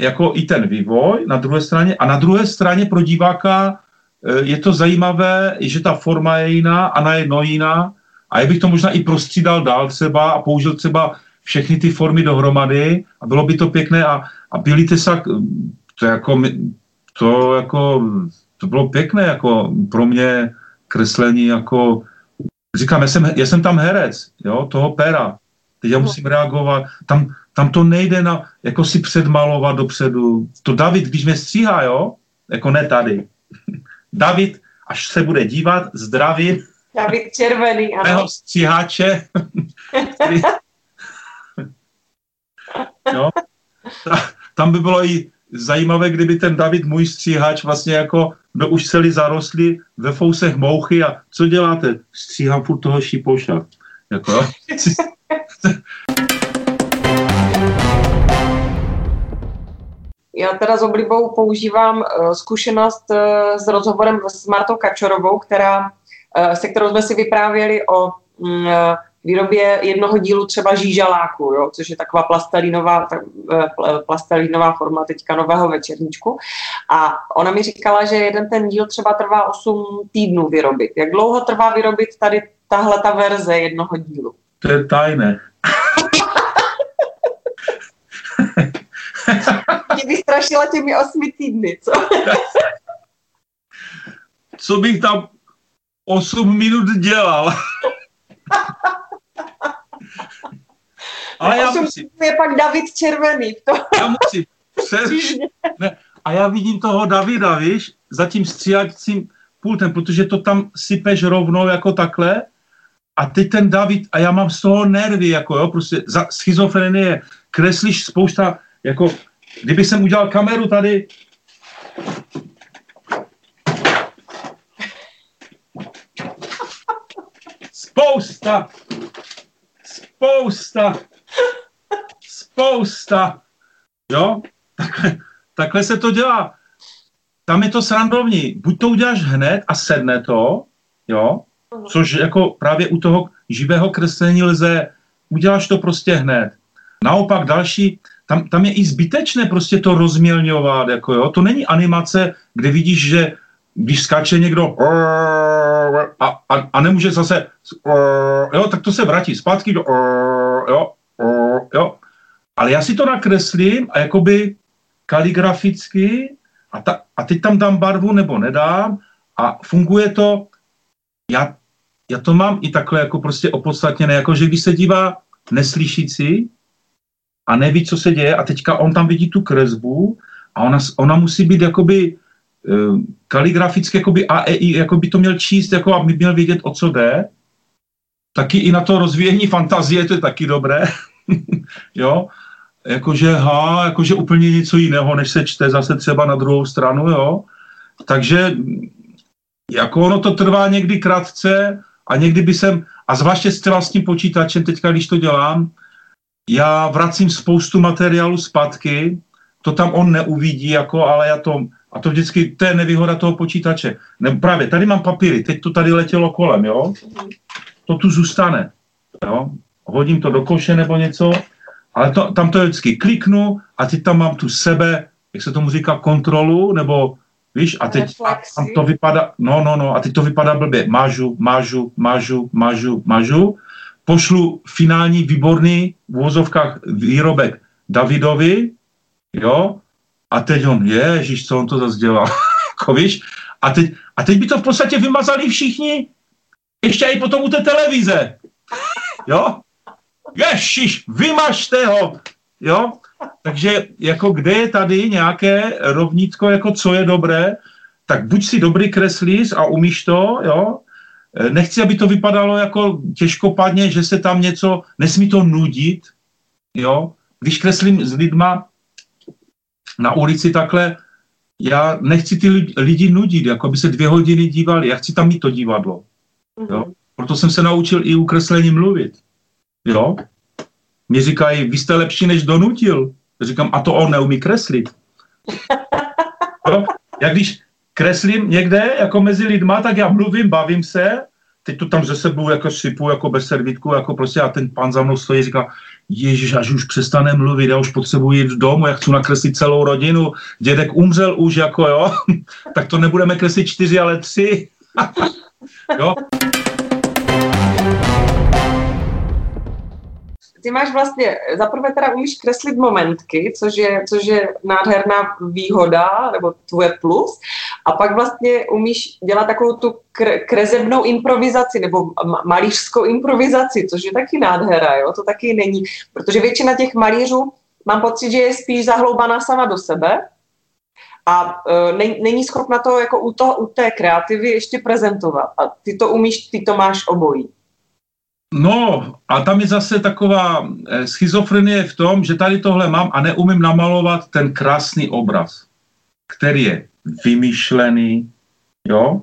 jako i ten vývoj na druhé straně. A na druhé straně pro diváka je to zajímavé, že ta forma je jiná a na jedno jiná. A já bych to možná i prostřídal dál třeba a použil třeba všechny ty formy dohromady a bylo by to pěkné a, a Billy Tesak, to jako, to jako, to bylo pěkné jako pro mě kreslení jako, říkám, já jsem, já jsem tam herec, jo, toho pera, teď já musím reagovat, tam, tam to nejde na, jako si předmalovat dopředu. To David, když mě stříhá, jo, jako ne tady. David, až se bude dívat, zdravím. David Červený, ano. Mého stříháče. jo. Tam by bylo i zajímavé, kdyby ten David, můj stříhač, vlastně jako by už celý zarostli ve fousech mouchy a co děláte? Stříhám furt toho šípoša. Jako, Já teda s oblibou používám uh, zkušenost uh, s rozhovorem s Martou Kačorovou, která, uh, se kterou jsme si vyprávěli o um, výrobě jednoho dílu třeba žížaláku, jo, což je taková plastelínová, tak, plastelínová forma teďka nového večerníčku. A ona mi říkala, že jeden ten díl třeba trvá 8 týdnů vyrobit. Jak dlouho trvá vyrobit tady tahle ta verze jednoho dílu? To je tajné. Mě vystrašila těmi osmi týdny, co? co bych tam 8 minut dělal? Ale já musím. je pak David Červený. To... Já musím. Přes... Ne. A já vidím toho Davida, víš, za tím stříhacím pultem, protože to tam sypeš rovnou jako takhle a teď ten David, a já mám z toho nervy, jako jo, prostě za schizofrenie, kreslíš spousta, jako, kdyby jsem udělal kameru tady, spousta, spousta, spousta, jo, takhle, takhle se to dělá. Tam je to srandovní. Buď to uděláš hned a sedne to, jo, což jako právě u toho živého kreslení lze, uděláš to prostě hned. Naopak další, tam, tam je i zbytečné prostě to rozmělňovat, jako jo, to není animace, kde vidíš, že když skáče někdo a, a, a nemůže zase, jo, tak to se vrátí zpátky do, jo, jo. Ale já si to nakreslím a jakoby kaligraficky a, ta, a teď tam dám barvu nebo nedám a funguje to, já já to mám i takhle jako prostě opodstatněné, jako že když se dívá neslyšící a neví, co se děje a teďka on tam vidí tu kresbu a ona, ona musí být jakoby uh, kaligraficky jakoby A, E, I, jako by to měl číst, jako aby měl vědět, o co jde. Taky i na to rozvíjení fantazie, to je taky dobré. jo, jakože, ha, jakože úplně něco jiného, než se čte zase třeba na druhou stranu, jo. Takže jako ono to trvá někdy krátce, a někdy by jsem, a zvláště s tím počítačem, teďka když to dělám, já vracím spoustu materiálu zpátky, to tam on neuvidí, jako, ale já to, a to vždycky, to je nevýhoda toho počítače. Ne, právě, tady mám papíry, teď to tady letělo kolem, jo, to tu zůstane, jo, hodím to do koše nebo něco, ale to, tam to je vždycky kliknu a teď tam mám tu sebe, jak se tomu říká, kontrolu, nebo Víš, a teď a, a to vypadá, no, no, no, a teď to vypadá blbě. Mažu, mažu, mažu, mažu, mažu. Pošlu finální výborný v vozovkách výrobek Davidovi, jo, a teď on, ježiš, co on to zase dělal, jako víš, a teď, a teď by to v podstatě vymazali všichni, ještě i potom u té televize, jo, ježiš, vymažte ho, jo, takže jako kde je tady nějaké rovnítko, jako co je dobré, tak buď si dobrý kreslíř a umíš to, jo, nechci, aby to vypadalo jako těžkopadně, že se tam něco, nesmí to nudit, jo, když kreslím s lidma na ulici takhle, já nechci ty lidi, nudit, jako by se dvě hodiny dívali, já chci tam mít to divadlo. Jo? Proto jsem se naučil i ukreslení mluvit. Jo? Mě říkají, vy jste lepší, než donutil. Říkám, a to on neumí kreslit. jo? Já když kreslím někde, jako mezi lidma, tak já mluvím, bavím se, teď to tam ze sebou jako sypu, jako bez servítku, jako prostě a ten pan za mnou stojí, říká, Ježíš, až už přestane mluvit, já už potřebuji jít domů, já chci nakreslit celou rodinu, dědek umřel už, jako jo, tak to nebudeme kreslit čtyři, ale tři. jo. Ty máš vlastně, zaprvé teda umíš kreslit momentky, což je, což je nádherná výhoda, nebo tvoje plus, a pak vlastně umíš dělat takovou tu krezebnou improvizaci, nebo malířskou improvizaci, což je taky nádhera, jo? to taky není, protože většina těch malířů, mám pocit, že je spíš zahloubaná sama do sebe, a e, není schopna to jako u, toho, u té kreativy ještě prezentovat. A ty to umíš, ty to máš obojí. No a tam je zase taková eh, schizofrenie v tom, že tady tohle mám a neumím namalovat ten krásný obraz, který je vymyšlený, jo?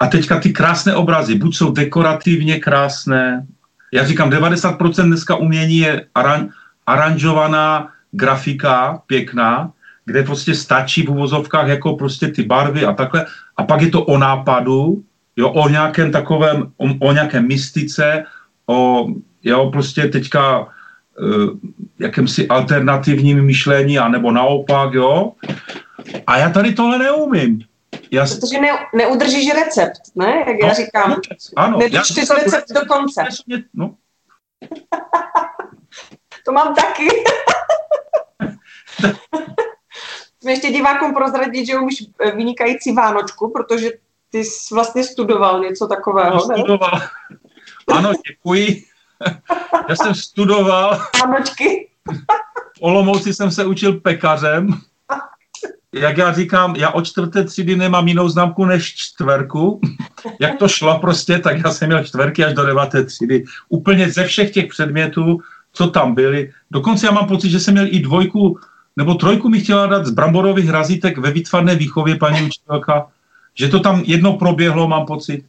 A teďka ty krásné obrazy, buď jsou dekorativně krásné, já říkám, 90% dneska umění je aran, aranžovaná grafika, pěkná, kde prostě stačí v uvozovkách jako prostě ty barvy a takhle. A pak je to o nápadu, jo, o nějakém takovém, o, o nějaké mystice, o, jo, prostě teďka uh, jakémsi alternativním myšlení, anebo naopak, jo. A já tady tohle neumím. Já... Protože ne, neudržíš recept, ne? Jak no, já říkám. Ano. Nedržíš recept do konce. No. to mám taky. Jsme ještě divákům prozradit, že umíš vynikající Vánočku, protože ty jsi vlastně studoval něco takového, no, studoval. Ano, děkuji. Já jsem studoval. Vánočky. V Olomouci jsem se učil pekařem. Jak já říkám, já od čtvrté třídy nemám jinou známku než čtverku. Jak to šlo prostě, tak já jsem měl čtverky až do deváté třídy. Úplně ze všech těch předmětů, co tam byly. Dokonce já mám pocit, že jsem měl i dvojku nebo trojku mi chtěla dát z bramborových razítek ve výtvarné výchově paní učitelka že to tam jedno proběhlo, mám pocit.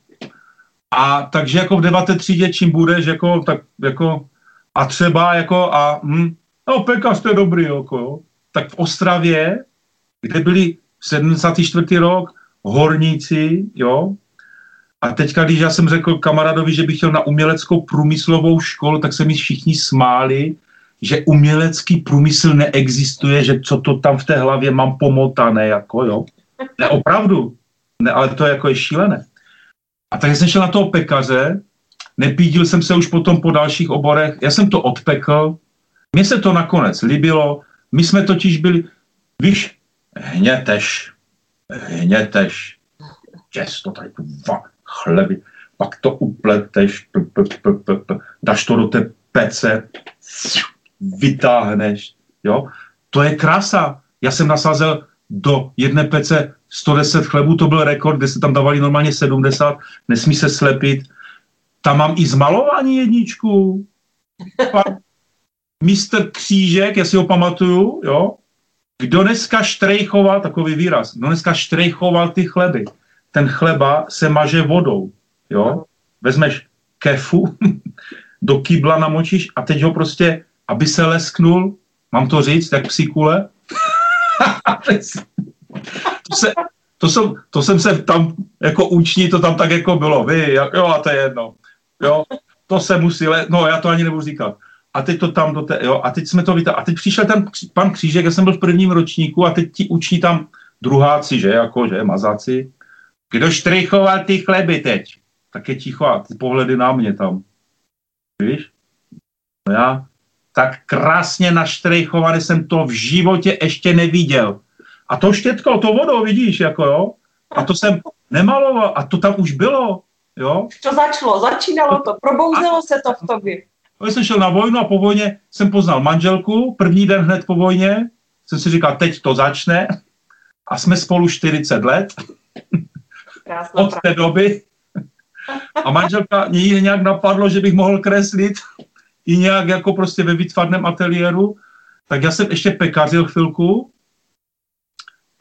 A takže jako v deváté třídě, čím budeš, jako, tak jako, a třeba jako, a hm, no pekař, to je dobrý, jako, jo. Tak v Ostravě, kde byli 74. rok horníci, jo, a teďka, když já jsem řekl kamarádovi, že bych chtěl na uměleckou průmyslovou školu, tak se mi všichni smáli, že umělecký průmysl neexistuje, že co to tam v té hlavě mám pomotané, jako jo. Ne, opravdu ne, ale to jako je šílené. A tak jsem šel na toho pekaře, nepídil jsem se už potom po dalších oborech, já jsem to odpekl, mně se to nakonec líbilo, my jsme totiž byli, víš, hněteš, hněteš, těsto tady tu va, chleby, pak to upleteš, p, p, p, p, p, dáš to do té pece, vytáhneš, jo. To je krása. Já jsem nasázel do jedné pece 110 chlebů, to byl rekord, kde se tam dávali normálně 70, nesmí se slepit. Tam mám i zmalování jedničku. Mistr Křížek, já si ho pamatuju, jo? Kdo dneska štrejchoval, takový výraz, kdo dneska štrejchoval ty chleby, ten chleba se maže vodou, jo? Vezmeš kefu, do kýbla namočíš a teď ho prostě, aby se lesknul, mám to říct, jak psíkule, to, se, to, jsem, to jsem se tam jako úční, to tam tak jako bylo, vy, jo, a to je jedno, jo, to se musí, le, no já to ani nebudu říkat. A teď to tam do té, jo, a teď jsme to vytáhli. A teď přišel ten pan Křížek, já jsem byl v prvním ročníku a teď ti uční tam druháci, že, jako, že, mazáci. Kdo štrychoval ty chleby teď? Tak je ticho a ty pohledy na mě tam. Víš? No já tak krásně naštrejchovaný jsem to v životě ještě neviděl. A to štětko, to vodou, vidíš, jako jo. A to jsem nemaloval a to tam už bylo, jo. To začalo, začínalo to, probouzelo se to v tobě. Když jsem šel na vojnu a po vojně jsem poznal manželku, první den hned po vojně, jsem si říkal, teď to začne a jsme spolu 40 let. Krásná Od té doby. A manželka, mě nějak napadlo, že bych mohl kreslit i nějak jako prostě ve výtvarném ateliéru, tak já jsem ještě pekařil chvilku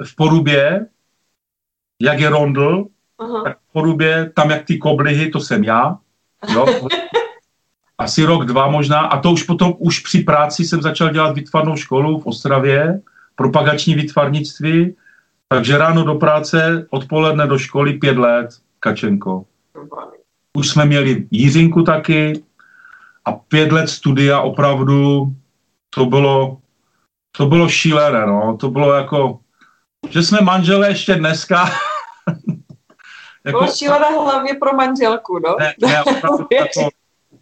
v porubě, jak je rondl, Aha. tak v porubě, tam jak ty koblihy, to jsem já. Jo? Asi rok, dva možná. A to už potom, už při práci jsem začal dělat výtvarnou školu v Ostravě, propagační výtvarnictví, takže ráno do práce, odpoledne do školy, pět let, Kačenko. Už jsme měli Jiřinku taky a pět let studia opravdu, to bylo, to bylo šílené, no. To bylo jako, že jsme manželé ještě dneska. jako, bylo šílené hlavně pro manželku, no. Ne, ne, opravdu, jako,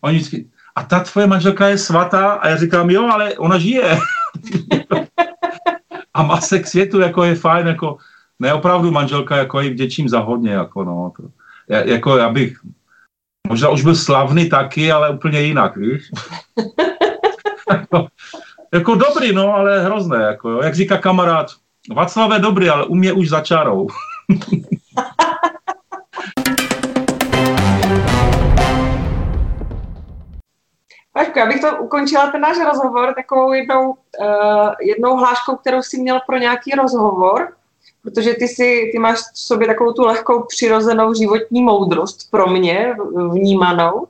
oni vždycky, a ta tvoje manželka je svatá? A já říkám, jo, ale ona žije. a má se k světu, jako je fajn, jako, ne, opravdu manželka, jako ji vděčím za hodně, jako no, to, jako já bych, možná už byl slavný taky, ale úplně jinak, víš. jako, jako dobrý, no, ale hrozné, jako, jo. jak říká kamarád, Václav je dobrý, ale u mě už za čarou. Pašku, já bych to ukončila ten náš rozhovor takovou jednou, uh, jednou hláškou, kterou si měl pro nějaký rozhovor, protože ty, si, ty máš v sobě takovou tu lehkou přirozenou životní moudrost pro mě vnímanou.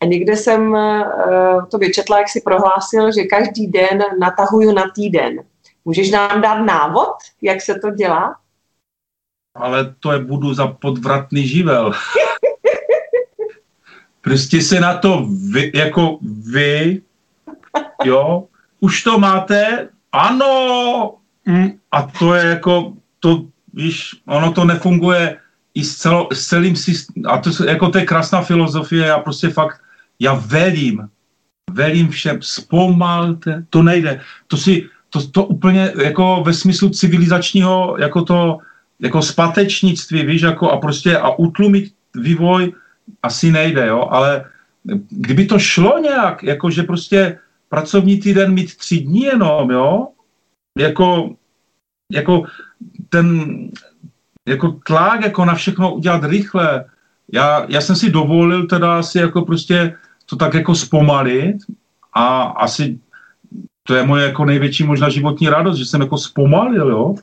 A někde jsem uh, to vyčetla, jak si prohlásil, že každý den natahuju na týden. Můžeš nám dát návod, jak se to dělá? Ale to je budu za podvratný živel. prostě se na to vy, jako vy, jo, už to máte, ano, mm, a to je jako, to, víš, ono to nefunguje i s, celo, s celým systémem, a to, jako to je krásná filozofie, já prostě fakt, já velím, velím všem, zpomalte, to nejde, to si, to, to úplně jako ve smyslu civilizačního, jako to, jako spatečnictví, víš, jako a prostě a utlumit vývoj asi nejde, jo, ale kdyby to šlo nějak, jako že prostě pracovní týden mít tři dní jenom, jo, jako, jako ten, jako tlak jako na všechno udělat rychle. Já, já jsem si dovolil teda asi jako prostě to tak jako zpomalit a asi to je moje jako největší možná životní radost, že jsem jako zpomalil, jo.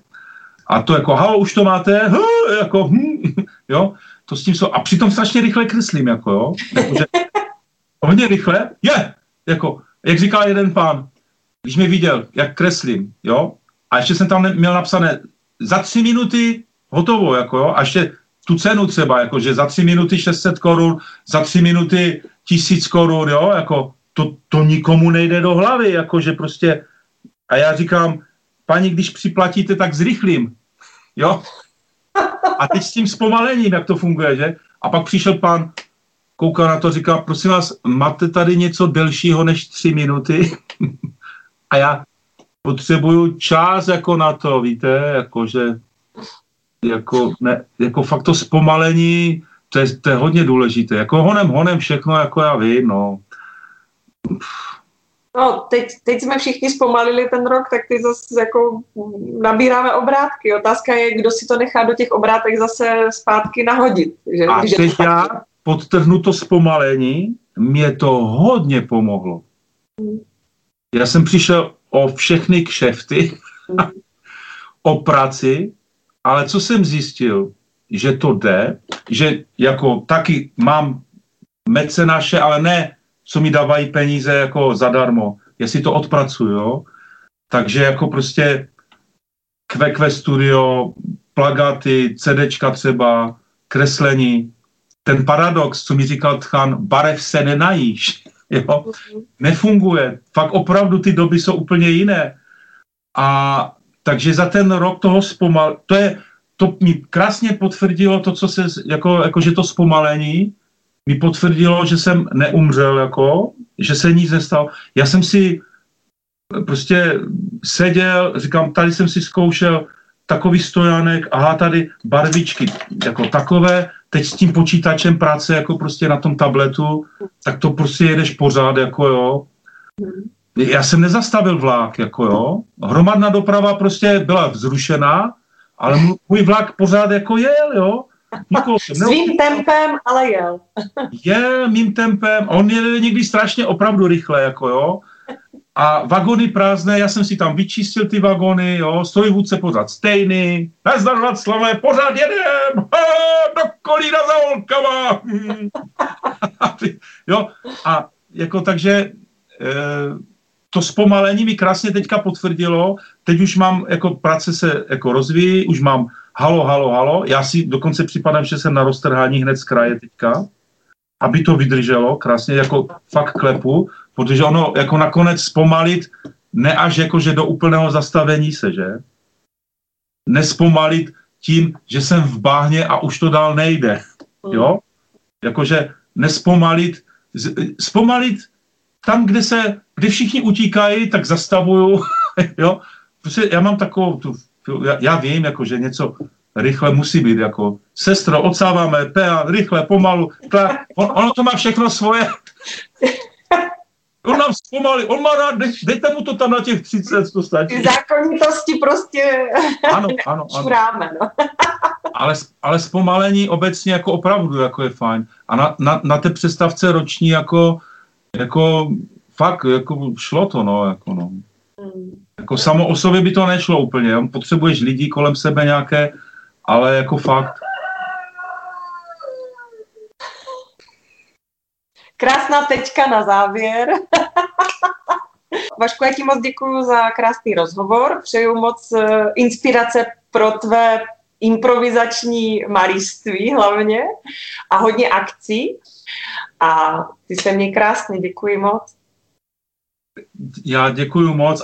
A to jako, halo, už to máte, huh, jako, hm, jo to s tím jsou, a přitom strašně rychle kreslím, jako jo, jakože, hodně rychle, je, jako, jak říkal jeden pán, když mě viděl, jak kreslím, jo, a ještě jsem tam měl napsané, za tři minuty hotovo, jako jo, a ještě tu cenu třeba, jako, že za tři minuty 600 korun, za tři minuty tisíc korun, jo, jako, to, to nikomu nejde do hlavy, jako, že prostě, a já říkám, paní, když připlatíte, tak zrychlím, jo, a teď s tím zpomalením, jak to funguje, že? A pak přišel pán, koukal na to, říká, prosím vás, máte tady něco delšího než tři minuty? a já potřebuju čas jako na to, víte, jako že jako, ne, jako fakt to zpomalení, to je, to je hodně důležité. Jako honem, honem všechno, jako já vím, no. No, teď, teď jsme všichni zpomalili ten rok, tak ty zase jako nabíráme obrátky. Otázka je, kdo si to nechá do těch obrátek zase zpátky nahodit. Že, A že teď já podtrhnu to zpomalení, mě to hodně pomohlo. Hmm. Já jsem přišel o všechny kšefty, o práci, ale co jsem zjistil, že to jde, že jako taky mám mecenaše, ale ne co mi dávají peníze jako zadarmo, jestli to odpracuju, jo? Takže jako prostě QQ studio, plagaty, CDčka třeba, kreslení, ten paradox, co mi říkal Tchan, barev se nenajíš, jo? Nefunguje. Fakt opravdu ty doby jsou úplně jiné. A takže za ten rok toho zpomal, to je, to mi krásně potvrdilo to, co se, jako, jako že to zpomalení, mi potvrdilo, že jsem neumřel, jako, že se nic nestalo. Já jsem si prostě seděl, říkám, tady jsem si zkoušel takový stojánek, aha, tady barvičky, jako takové, teď s tím počítačem práce, jako prostě na tom tabletu, tak to prostě jedeš pořád, jako jo. Já jsem nezastavil vlak, jako jo. Hromadná doprava prostě byla zrušená, ale můj vlak pořád jako jel, jo. Nikoho Svým tempem, ale jel. je mým tempem. On je někdy strašně opravdu rychle, jako jo. A vagony prázdné, já jsem si tam vyčistil ty vagony, jo, strojvůdce pořád stejný, nazdar Václavé, pořád jedem, ha, do kolína za holkama. jo, a jako takže e, to zpomalení mi krásně teďka potvrdilo, teď už mám, jako práce se jako rozvíjí, už mám halo, halo, halo, já si dokonce připadám, že jsem na roztrhání hned z kraje teďka, aby to vydrželo, krásně jako fakt klepu, protože ono jako nakonec zpomalit, ne až jako, že do úplného zastavení se, že? Nespomalit tím, že jsem v báhně a už to dál nejde, mm. jo? Jakože nespomalit, zpomalit tam, kde se, kde všichni utíkají, tak zastavuju, jo? Prostě já mám takovou tu, já, já vím, jako, že něco rychle musí být, jako sestro, odsáváme, pea, rychle, pomalu, tla, on, ono to má všechno svoje, On nám zpomalí, on má rád, dej, dejte mu to tam na těch 30, to stačí. Ty zákonitosti prostě ano, ano, ano. šuráme, no. ale, ale zpomalení obecně jako opravdu jako je fajn. A na, na, na té přestavce roční jako, jako fakt jako šlo to, no, jako no. Hmm. Jako samo o sobě by to nešlo úplně, potřebuješ lidi kolem sebe nějaké, ale jako fakt Krásná tečka na závěr. Vašku, já ti moc děkuji za krásný rozhovor. Přeju moc eh, inspirace pro tvé improvizační malíství hlavně a hodně akcí. A ty se mě krásně, děkuji moc. Já děkuji moc.